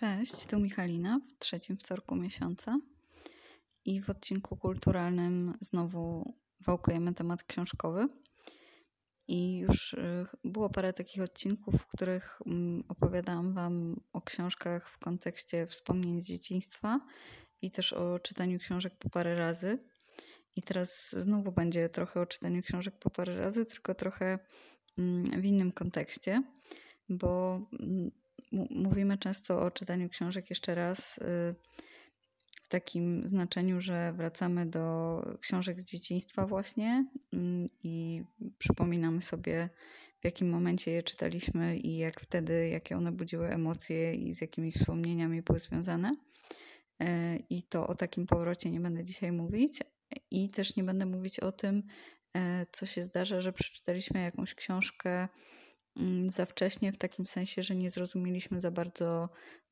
Cześć, tu Michalina w trzecim wtorku miesiąca i w odcinku kulturalnym znowu wałkujemy temat książkowy. I już y, było parę takich odcinków, w których mm, opowiadałam Wam o książkach w kontekście wspomnień z dzieciństwa i też o czytaniu książek po parę razy. I teraz znowu będzie trochę o czytaniu książek po parę razy, tylko trochę mm, w innym kontekście, bo mm, mówimy często o czytaniu książek jeszcze raz y, w takim znaczeniu, że wracamy do książek z dzieciństwa właśnie mm, i przypominamy sobie, w jakim momencie je czytaliśmy i jak wtedy, jakie one budziły emocje i z jakimi wspomnieniami były związane. Y, I to o takim powrocie nie będę dzisiaj mówić. I też nie będę mówić o tym, y, co się zdarza, że przeczytaliśmy jakąś książkę za wcześnie, w takim sensie, że nie zrozumieliśmy za bardzo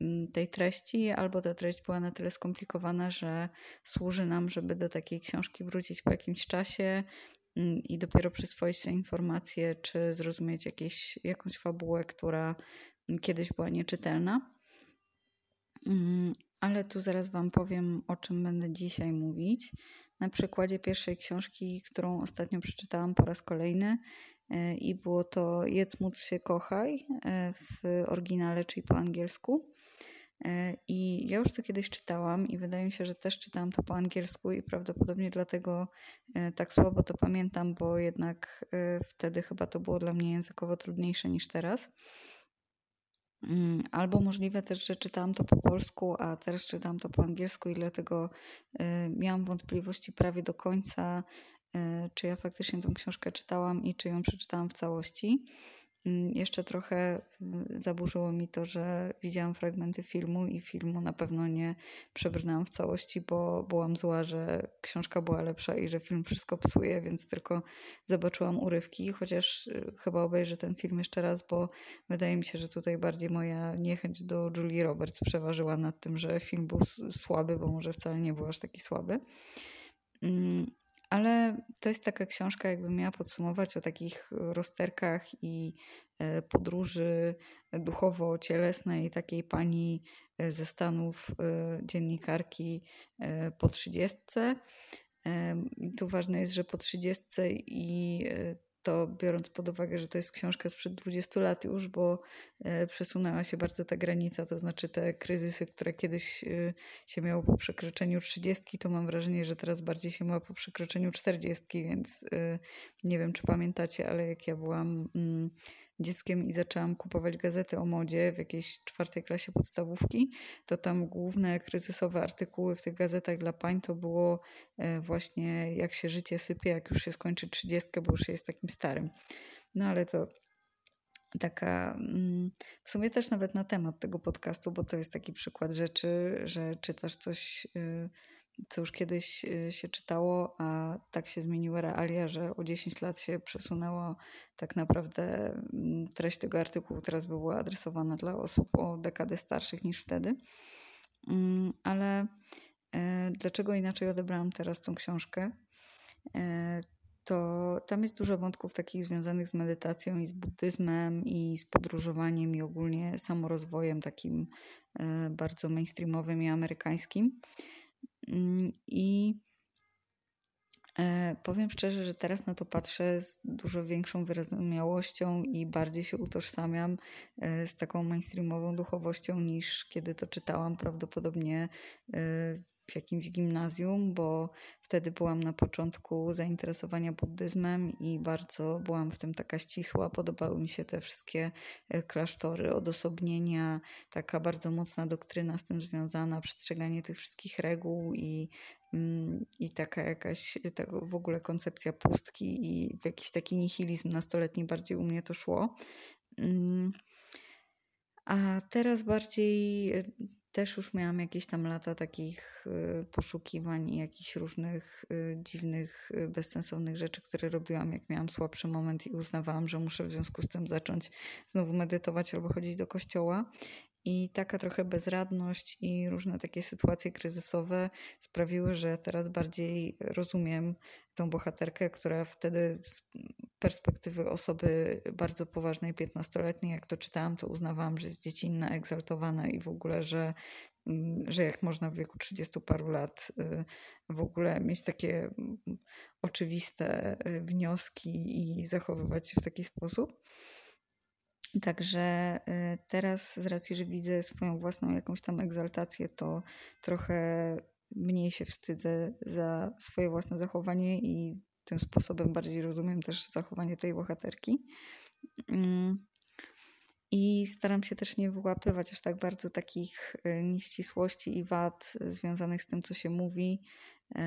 mm, tej treści, albo ta treść była na tyle skomplikowana, że służy nam, żeby do takiej książki wrócić po jakimś czasie mm, i dopiero przyswoić te informacje, czy zrozumieć jakieś, jakąś fabułę, która kiedyś była nieczytelna. Ale tu zaraz Wam powiem, o czym będę dzisiaj mówić. Na przykładzie pierwszej książki, którą ostatnio przeczytałam po raz kolejny, E, i było to Jedz, móc się, kochaj e, w oryginale, czyli po angielsku. E, I ja już to kiedyś czytałam i wydaje mi się, że też czytałam to po angielsku i prawdopodobnie dlatego tak słabo to pamiętam, bo jednak wtedy chyba to było dla mnie językowo trudniejsze niż teraz. Mm, albo możliwe też, że czytałam to po polsku, a teraz czytałam to po angielsku i dlatego miałam wątpliwości prawie do końca, E, czy ja faktycznie tą książkę czytałam i czy ją przeczytałam w całości. Mm, jeszcze trochę zaburzyło mi to, że widziałam fragmenty filmu i filmu na pewno nie przebrnęłam w całości, bo byłam zła, że książka była lepsza i że film wszystko psuje, więc tylko zobaczyłam urywki, chociaż y, chyba obejrzę ten film jeszcze raz, bo wydaje mi się, że tutaj bardziej moja niechęć do Julie Roberts przeważyła nad tym, że film był słaby, bo może wcale nie był aż taki słaby. Ale to jest taka książka, jakbym miała podsumować o takich rozterkach i e, podróży duchowo-cielesnej takiej pani e, ze Stanów, e, dziennikarki po trzydziestce. Tu ważne jest, że po trzydziestce i to biorąc pod uwagę, że to jest książka sprzed 20 lat już, bo e, przesunęła się bardzo ta granica, to znaczy te kryzysy, które kiedyś e, się miało po przekroczeniu 30, to mam wrażenie, że teraz bardziej się ma po przekroczeniu 40, więc e, nie wiem, czy pamiętacie, ale jak ja byłam mm, dzieckiem i zaczęłam kupować gazety o modzie w jakiejś czwartej klasie podstawówki, to tam główne kryzysowe artykuły w tych gazetach dla pań to było e, właśnie jak się życie sypie, jak już się skończy trzydziestkę, bo już jest takim starym. No ale to taka mm, w sumie też nawet na temat tego podcastu, bo to jest taki przykład rzeczy, że czytasz coś y, co już kiedyś y, się czytało, a tak się zmieniły realia, że o 10 lat się przesunęło tak naprawdę mm, treść tego artykułu teraz by była adresowana dla osób o dekadę starszych niż wtedy. Mm, ale e, dlaczego inaczej odebrałam teraz tą książkę? E, to tam jest dużo wątków takich związanych z medytacją i z buddyzmem i z podróżowaniem i ogólnie samorozwojem takim e, bardzo mainstreamowym i amerykańskim. Mm, I e, powiem szczerze, że teraz na to patrzę z dużo większą wyrozumiałością i bardziej się utożsamiam e, z taką mainstreamową duchowością niż kiedy to czytałam. Prawdopodobnie e, jakimś gimnazjum, bo wtedy byłam na początku zainteresowania buddyzmem i bardzo byłam w tym taka ścisła. Podobały mi się te wszystkie e, klasztory, odosobnienia, taka bardzo mocna doktryna z tym związana, przestrzeganie tych wszystkich reguł i mm, i taka jakaś w ogóle koncepcja pustki i jakiś taki nihilizm nastoletni bardziej u mnie to szło. Mm. A teraz bardziej e, też już miałam jakieś tam lata takich y, poszukiwań i jakichś różnych y, dziwnych, y, bezsensownych rzeczy, które robiłam, jak miałam słabszy moment i uznawałam, że muszę w związku z tym zacząć znowu medytować albo chodzić do kościoła. I taka trochę bezradność i różne takie sytuacje kryzysowe sprawiły, że teraz bardziej rozumiem tą bohaterkę, która wtedy perspektywy osoby bardzo poważnej, 15-letniej, jak to czytałam, to uznawałam, że jest dziecinna, egzaltowana i w ogóle, że, mm, że jak można w wieku 30 paru lat y, w ogóle mieć takie mm, oczywiste y, wnioski i zachowywać się w taki sposób. Także y, teraz, z racji, że widzę swoją własną jakąś tam egzaltację, to trochę mniej się wstydzę za swoje własne zachowanie i tym sposobem bardziej rozumiem też zachowanie tej bohaterki. Mm. I staram się też nie wyłapywać aż tak bardzo takich y, nieścisłości i wad związanych z tym, co się mówi, y,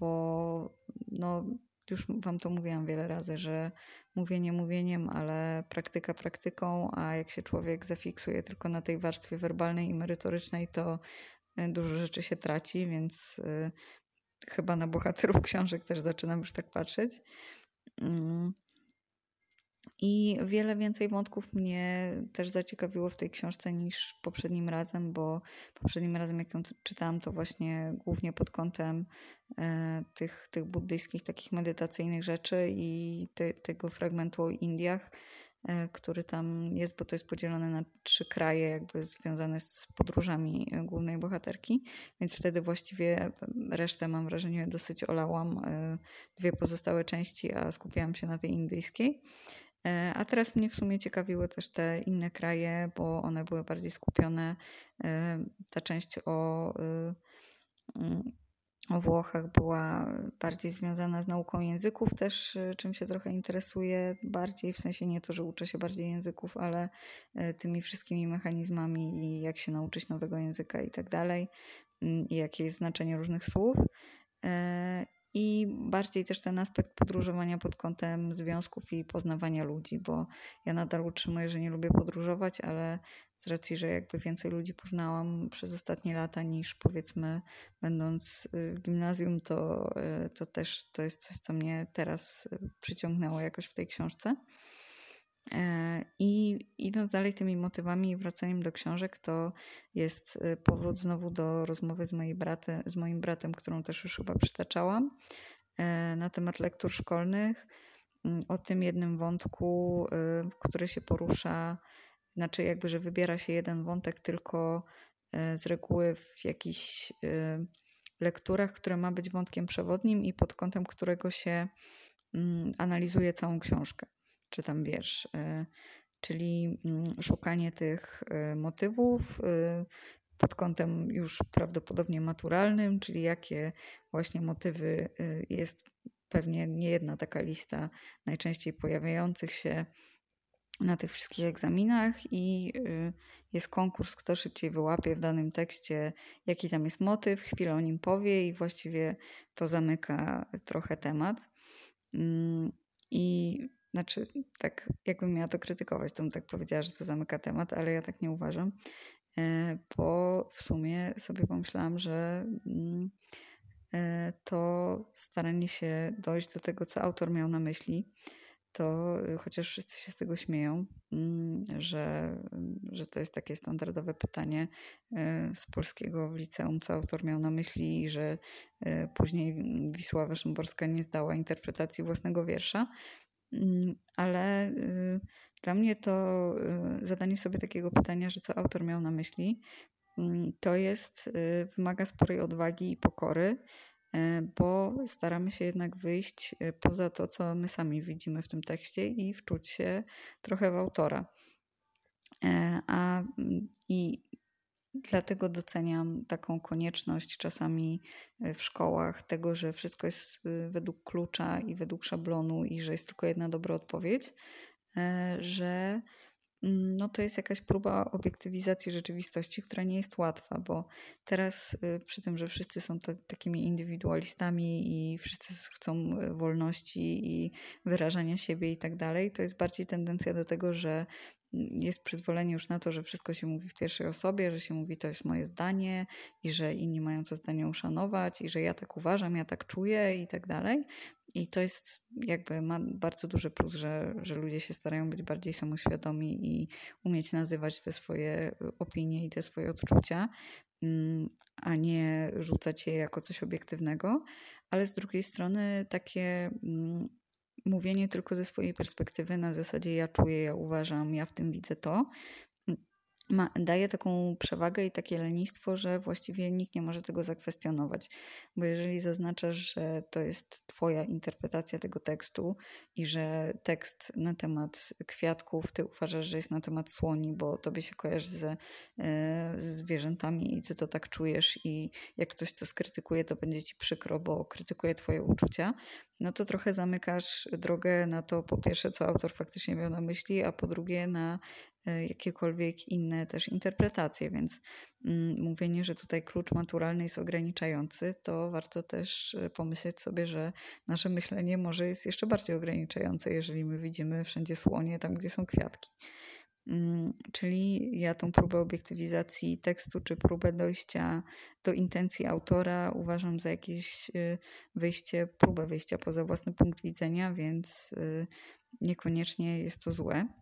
bo no, już Wam to mówiłam wiele razy, że mówienie mówieniem, ale praktyka praktyką, a jak się człowiek zafiksuje tylko na tej warstwie werbalnej i merytorycznej, to y, dużo rzeczy się traci, więc y, chyba na bohaterów książek też zaczynam już tak patrzeć. Mm. I wiele więcej wątków mnie też zaciekawiło w tej książce niż poprzednim razem, bo poprzednim razem, jak ją czytałam, to właśnie głównie pod kątem e, tych, tych buddyjskich, takich medytacyjnych rzeczy i te, tego fragmentu o Indiach, który tam jest, bo to jest podzielone na trzy kraje, jakby związane z podróżami e, głównej bohaterki, więc wtedy właściwie resztę, mam wrażenie, dosyć olałam. E, dwie pozostałe części, a skupiałam się na tej indyjskiej. E, a teraz mnie w sumie ciekawiły też te inne kraje, bo one były bardziej skupione. E, ta część o, mm, o Włochach była bardziej związana z nauką języków, też y, czym się trochę interesuję bardziej, w sensie nie to, że uczę się bardziej języków, ale e, tymi wszystkimi mechanizmami i jak się nauczyć nowego języka i tak dalej, mm, i jakie jest znaczenie różnych słów i bardziej też ten aspekt podróżowania pod kątem związków i poznawania ludzi, bo ja nadal utrzymuję, że nie lubię podróżować, ale z racji, że jakby więcej ludzi poznałam przez ostatnie lata niż powiedzmy będąc y, w gimnazjum, to, y, to też to jest coś, co mnie teraz y, przyciągnęło jakoś w tej książce. E, I idąc dalej tymi motywami i wracaniem do książek, to jest e, powrót znowu do rozmowy z, mojej braty, z moim bratem, którą też już chyba przytaczałam, e, na temat lektur szkolnych. O tym jednym wątku, który się porusza, znaczy jakby, że wybiera się jeden wątek tylko z reguły w jakichś lekturach, które ma być wątkiem przewodnim i pod kątem którego się analizuje całą książkę czy tam wiersz. Y, czyli mm, szukanie tych y, motywów y, pod kątem już prawdopodobnie maturalnym, czyli jakie właśnie motywy jest pewnie nie jedna taka lista najczęściej pojawiających się na tych wszystkich egzaminach i jest konkurs, kto szybciej wyłapie w danym tekście, jaki tam jest motyw, chwilę o nim powie i właściwie to zamyka trochę temat. Mm, I znaczy, tak jakbym miała to krytykować, to bym tak powiedziała, że to zamyka temat, ale ja tak nie uważam, e, bo w sumie sobie pomyślałam, że mm, e, to staranie się dojść do tego, co autor miał na myśli, to y, chociaż wszyscy się z tego śmieją, mm, że, że to jest takie standardowe pytanie e, z polskiego w liceum, co autor miał na myśli, i że później Wisława Szymborska nie zdała interpretacji własnego wiersza, Mm, ale y, dla mnie to y, zadanie sobie takiego pytania, że co autor miał na myśli, mm, to jest, y, wymaga sporej odwagi i pokory, bo staramy się jednak wyjść poza to, co my sami widzimy w tym tekście i wczuć się trochę w autora. E, a mm, i Dlatego doceniam taką konieczność czasami e, w szkołach tego, że wszystko jest e, według klucza i według szablonu i że jest tylko jedna dobra odpowiedź, e, że mm, no to jest jakaś próba obiektywizacji rzeczywistości, która nie jest łatwa, bo teraz przy tym, że wszyscy są takimi indywidualistami i wszyscy chcą wolności i wyrażania siebie i tak dalej, to jest bardziej tendencja do tego, że jest przyzwolenie już na to, że wszystko się mówi w pierwszej osobie, że się mówi to jest moje zdanie i że inni mają to zdanie uszanować i że ja tak uważam, ja tak czuję i tak dalej. I to jest jakby ma bardzo duży plus, że, że ludzie się starają być bardziej samoświadomi i umieć nazywać te swoje opinie i te swoje odczucia, mm, a nie rzucać je jako coś obiektywnego. Ale z drugiej strony takie mm, mówienie tylko ze swojej perspektywy, na zasadzie ja czuję, ja uważam, ja w tym widzę to, ma, daje taką przewagę i takie lenistwo, że właściwie nikt nie może tego zakwestionować. Bo jeżeli zaznaczasz, że to jest Twoja interpretacja tego tekstu i że tekst na temat kwiatków Ty uważasz, że jest na temat słoni, bo Tobie się kojarzy ze, e, zwierzętami i Ty to tak czujesz i jak ktoś to skrytykuje, to będzie Ci przykro, bo krytykuje Twoje uczucia, no to trochę zamykasz drogę na to, po pierwsze, co autor faktycznie miał na myśli, a po drugie, na jakiekolwiek inne też interpretacje, więc mm, mówienie, że tutaj klucz maturalny jest ograniczający, to warto też e, pomyśleć sobie, że nasze myślenie może jest jeszcze bardziej ograniczające, jeżeli my widzimy wszędzie słonie tam, gdzie są kwiatki. Mm, czyli ja tą próbę obiektywizacji tekstu, czy próbę dojścia do intencji autora uważam za jakieś e, wyjście, próbę wyjścia poza własny punkt widzenia, więc niekoniecznie jest to złe.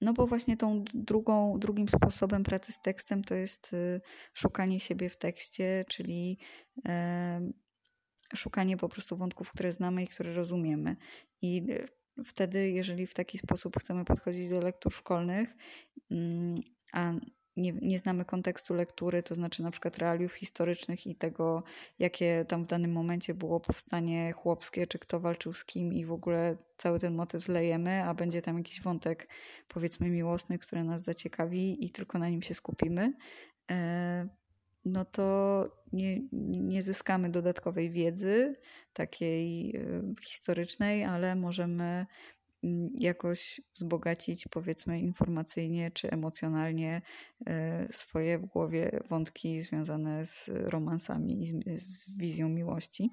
No bo właśnie tą drugą, drugim sposobem pracy z tekstem to jest y, szukanie siebie w tekście, czyli szukanie po prostu wątków, które znamy i które rozumiemy. I y, wtedy, jeżeli w taki sposób chcemy podchodzić do lektur szkolnych, mm, a nie, nie znamy kontekstu lektury, to znaczy na przykład realiów historycznych i tego, jakie tam w danym momencie było powstanie chłopskie, czy kto walczył z kim i w ogóle cały ten motyw zlejemy, a będzie tam jakiś wątek powiedzmy miłosny, który nas zaciekawi i tylko na nim się skupimy, e, no to nie, nie zyskamy dodatkowej wiedzy takiej e, historycznej, ale możemy jakoś wzbogacić, powiedzmy, informacyjnie czy emocjonalnie e, swoje w głowie wątki związane z romansami i z, z wizją miłości.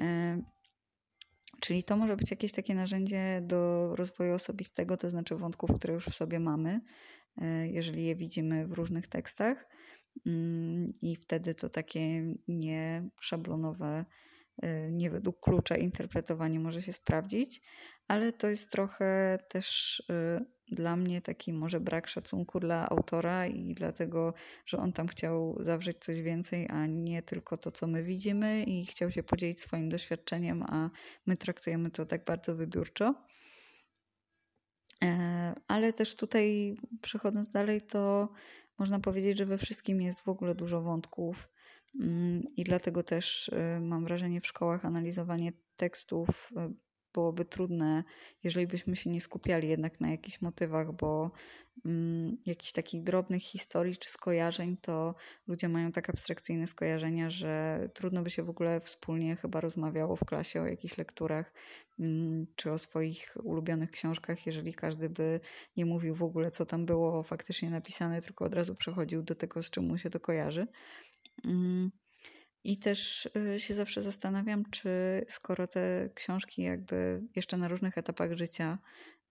E, czyli to może być jakieś takie narzędzie do rozwoju osobistego, to znaczy wątków, które już w sobie mamy, e, jeżeli je widzimy w różnych tekstach. Mm, I wtedy to takie nieszablonowe, nie według klucza interpretowanie może się sprawdzić, ale to jest trochę też y, dla mnie taki może brak szacunku dla autora i dlatego, że on tam chciał zawrzeć coś więcej, a nie tylko to, co my widzimy i chciał się podzielić swoim doświadczeniem, a my traktujemy to tak bardzo wybiórczo. E, ale też tutaj, przechodząc dalej, to można powiedzieć, że we wszystkim jest w ogóle dużo wątków. Mm, I dlatego też y, mam wrażenie w szkołach analizowanie tekstów y, byłoby trudne, jeżeli byśmy się nie skupiali jednak na jakichś motywach, bo mm, jakichś takich drobnych historii czy skojarzeń, to ludzie mają tak abstrakcyjne skojarzenia, że trudno by się w ogóle wspólnie chyba rozmawiało w klasie o jakichś lekturach mm, czy o swoich ulubionych książkach, jeżeli każdy by nie mówił w ogóle, co tam było faktycznie napisane, tylko od razu przechodził do tego, z czym mu się to kojarzy. Mm. I też y, się zawsze zastanawiam, czy skoro te książki jakby jeszcze na różnych etapach życia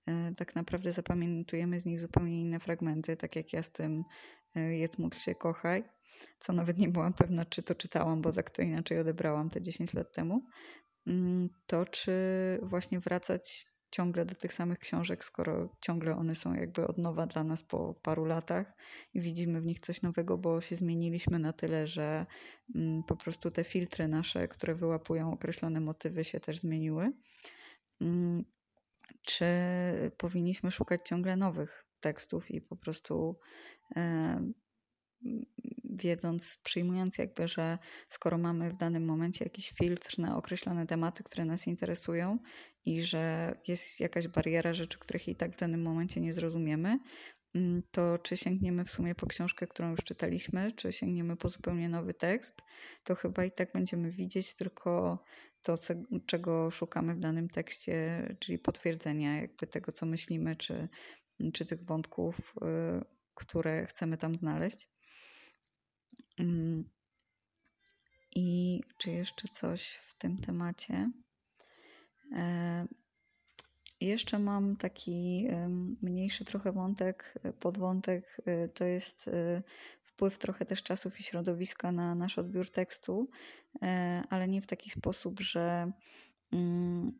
y, tak naprawdę zapamiętujemy z nich zupełnie inne fragmenty, tak jak ja z tym y, Jedz, módl się, kochaj, co nawet nie byłam pewna, czy to czytałam, bo tak to inaczej odebrałam te 10 lat temu, mm, to czy właśnie wracać ciągle do tych samych książek, skoro ciągle one są jakby od nowa dla nas po paru latach i widzimy w nich coś nowego, bo się zmieniliśmy na tyle, że mm, po prostu te filtry nasze, które wyłapują określone motywy, się też zmieniły. Mm, czy powinniśmy szukać ciągle nowych tekstów i po prostu e, wiedząc, przyjmując jakby, że skoro mamy w danym momencie jakiś filtr na określone tematy, które nas interesują i że jest jakaś bariera rzeczy, których i tak w danym momencie nie zrozumiemy, mm, to czy sięgniemy w sumie po książkę, którą już czytaliśmy, czy sięgniemy po zupełnie nowy tekst, to chyba i tak będziemy widzieć tylko to, czego szukamy w danym tekście, czyli potwierdzenia jakby tego, co myślimy, czy, czy tych wątków, y, które chcemy tam znaleźć. Mm. I czy jeszcze coś w tym temacie? E, jeszcze mam taki mniejszy trochę wątek, podwątek, to jest wpływ trochę też czasów i środowiska na nasz odbiór tekstu, ale nie w taki sposób, że mm,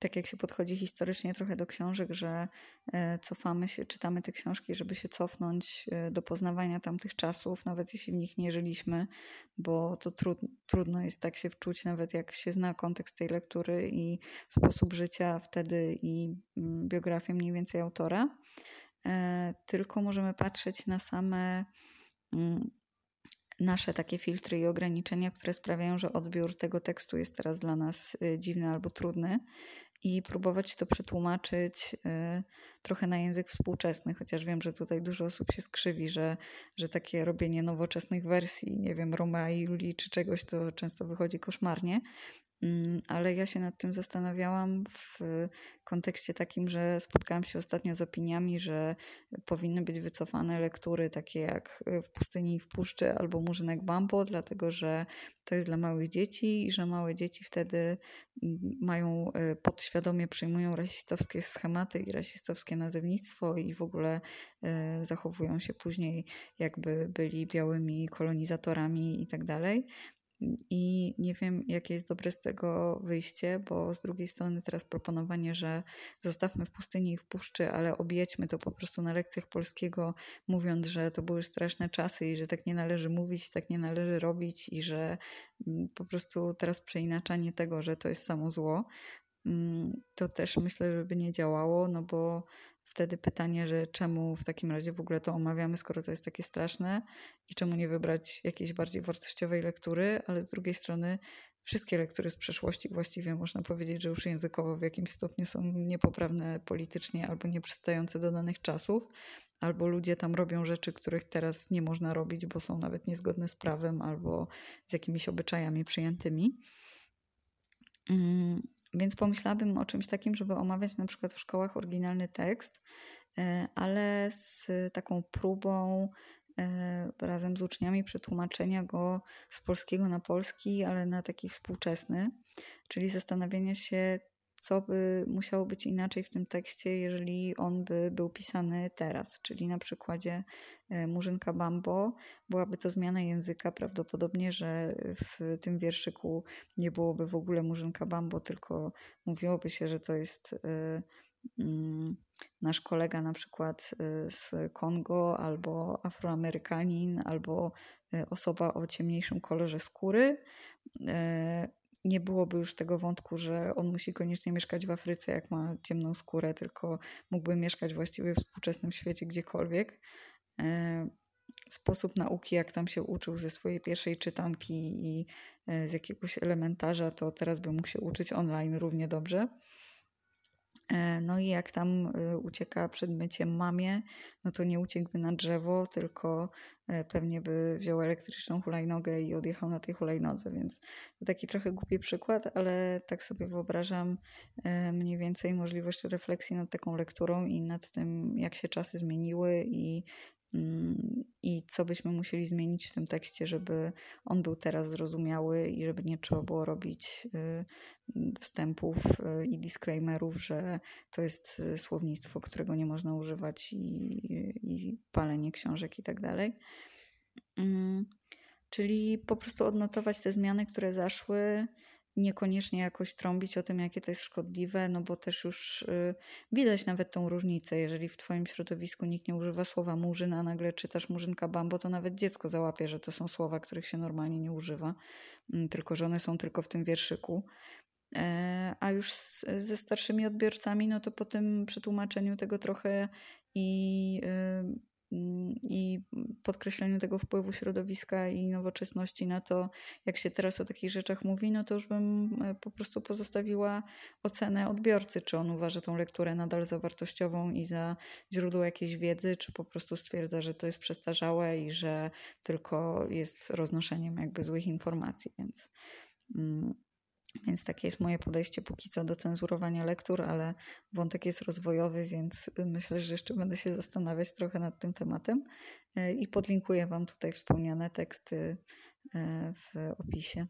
tak jak się podchodzi historycznie trochę do książek, że e, cofamy się, czytamy te książki, żeby się cofnąć e, do poznawania tamtych czasów, nawet jeśli w nich nie żyliśmy, bo to trud, trudno jest tak się wczuć, nawet jak się zna kontekst tej lektury i sposób życia wtedy i mm, biografię mniej więcej autora. E, tylko możemy patrzeć na same mm, nasze takie filtry i ograniczenia, które sprawiają, że odbiór tego tekstu jest teraz dla nas dziwny albo trudny i próbować to przetłumaczyć y, trochę na język współczesny, chociaż wiem, że tutaj dużo osób się skrzywi, że, że takie robienie nowoczesnych wersji, nie wiem, Romea i Julii czy czegoś, to często wychodzi koszmarnie. Mm, ale ja się nad tym zastanawiałam w kontekście takim, że spotkałam się ostatnio z opiniami, że powinny być wycofane lektury takie jak W pustyni i w puszczy albo Murzynek Bambo, dlatego że to jest dla małych dzieci i że małe dzieci wtedy mm, mają e, podświadomie przyjmują rasistowskie schematy i rasistowskie nazewnictwo i w ogóle e, zachowują się później jakby byli białymi kolonizatorami i tak dalej. I nie wiem, jakie jest dobre z tego wyjście, bo z drugiej strony teraz proponowanie, że zostawmy w pustyni i w puszczy, ale objedźmy to po prostu na lekcjach polskiego, mówiąc, że to były straszne czasy i że tak nie należy mówić, tak nie należy robić i że mm, po prostu teraz przeinaczanie tego, że to jest samo zło, mm, to też myślę, że by nie działało, no bo wtedy pytanie, że czemu w takim razie w ogóle to omawiamy, skoro to jest takie straszne i czemu nie wybrać jakiejś bardziej wartościowej lektury, ale z drugiej strony wszystkie lektury z przeszłości właściwie można powiedzieć, że już językowo w jakimś stopniu są niepoprawne politycznie albo nieprzystające do danych czasów, albo ludzie tam robią rzeczy, których teraz nie można robić, bo są nawet niezgodne z prawem albo z jakimiś obyczajami przyjętymi. Więc pomyślałabym o czymś takim, żeby omawiać na przykład w szkołach oryginalny tekst, e, ale z taką próbą e, razem z uczniami przetłumaczenia go z polskiego na polski, ale na taki współczesny, czyli zastanawiania się, co by musiało być inaczej w tym tekście, jeżeli on by był pisany teraz, czyli na przykładzie e, Murzynka Bambo, byłaby to zmiana języka, prawdopodobnie, że w tym wierszyku nie byłoby w ogóle Murzynka Bambo, tylko mówiłoby się, że to jest e, mm, nasz kolega na przykład e, z Kongo, albo Afroamerykanin, albo osoba o ciemniejszym kolorze skóry nie byłoby już tego wątku, że on musi koniecznie mieszkać w Afryce, jak ma ciemną skórę, tylko mógłby mieszkać właściwie w współczesnym świecie gdziekolwiek. E, sposób nauki, jak tam się uczył ze swojej pierwszej czytanki i e, z jakiegoś elementarza, to teraz by mógł się uczyć online równie dobrze. E, no i jak tam e, ucieka przed myciem mamie, no to nie uciekłby na drzewo, tylko e, pewnie by wziął elektryczną hulajnogę i odjechał na tej hulajnodze, więc to taki trochę głupi przykład, ale tak sobie wyobrażam mniej więcej możliwość refleksji nad taką lekturą i nad tym, jak się czasy zmieniły i i co byśmy musieli zmienić w tym tekście, żeby on był teraz zrozumiały i żeby nie trzeba było robić y, wstępów y, i disclaimerów, że to jest y, słownictwo, którego nie można używać i, i palenie książek i tak dalej. Mm, czyli po prostu odnotować te zmiany, które zaszły, niekoniecznie jakoś trąbić o tym, jakie to jest szkodliwe, no bo też już y, widać nawet tą różnicę. Jeżeli w Twoim środowisku nikt nie używa słowa murzyn, a nagle czytasz murzynka bambo, to nawet dziecko załapie, że to są słowa, których się normalnie nie używa, mm, tylko że one są tylko w tym wierszyku. E, a już z, ze starszymi odbiorcami, no to po tym przetłumaczeniu tego trochę i y, i podkreśleniu tego wpływu środowiska i nowoczesności na to, jak się teraz o takich rzeczach mówi, no to już bym e, po prostu pozostawiła ocenę odbiorcy, czy on uważa tą lekturę nadal za wartościową i za źródło jakiejś wiedzy, czy po prostu stwierdza, że to jest przestarzałe i że tylko jest roznoszeniem jakby złych informacji, więc mm, więc takie jest moje podejście póki co do cenzurowania lektur, ale wątek jest rozwojowy, więc myślę, że jeszcze będę się zastanawiać trochę nad tym tematem e, i podlinkuję Wam tutaj wspomniane teksty e, w opisie.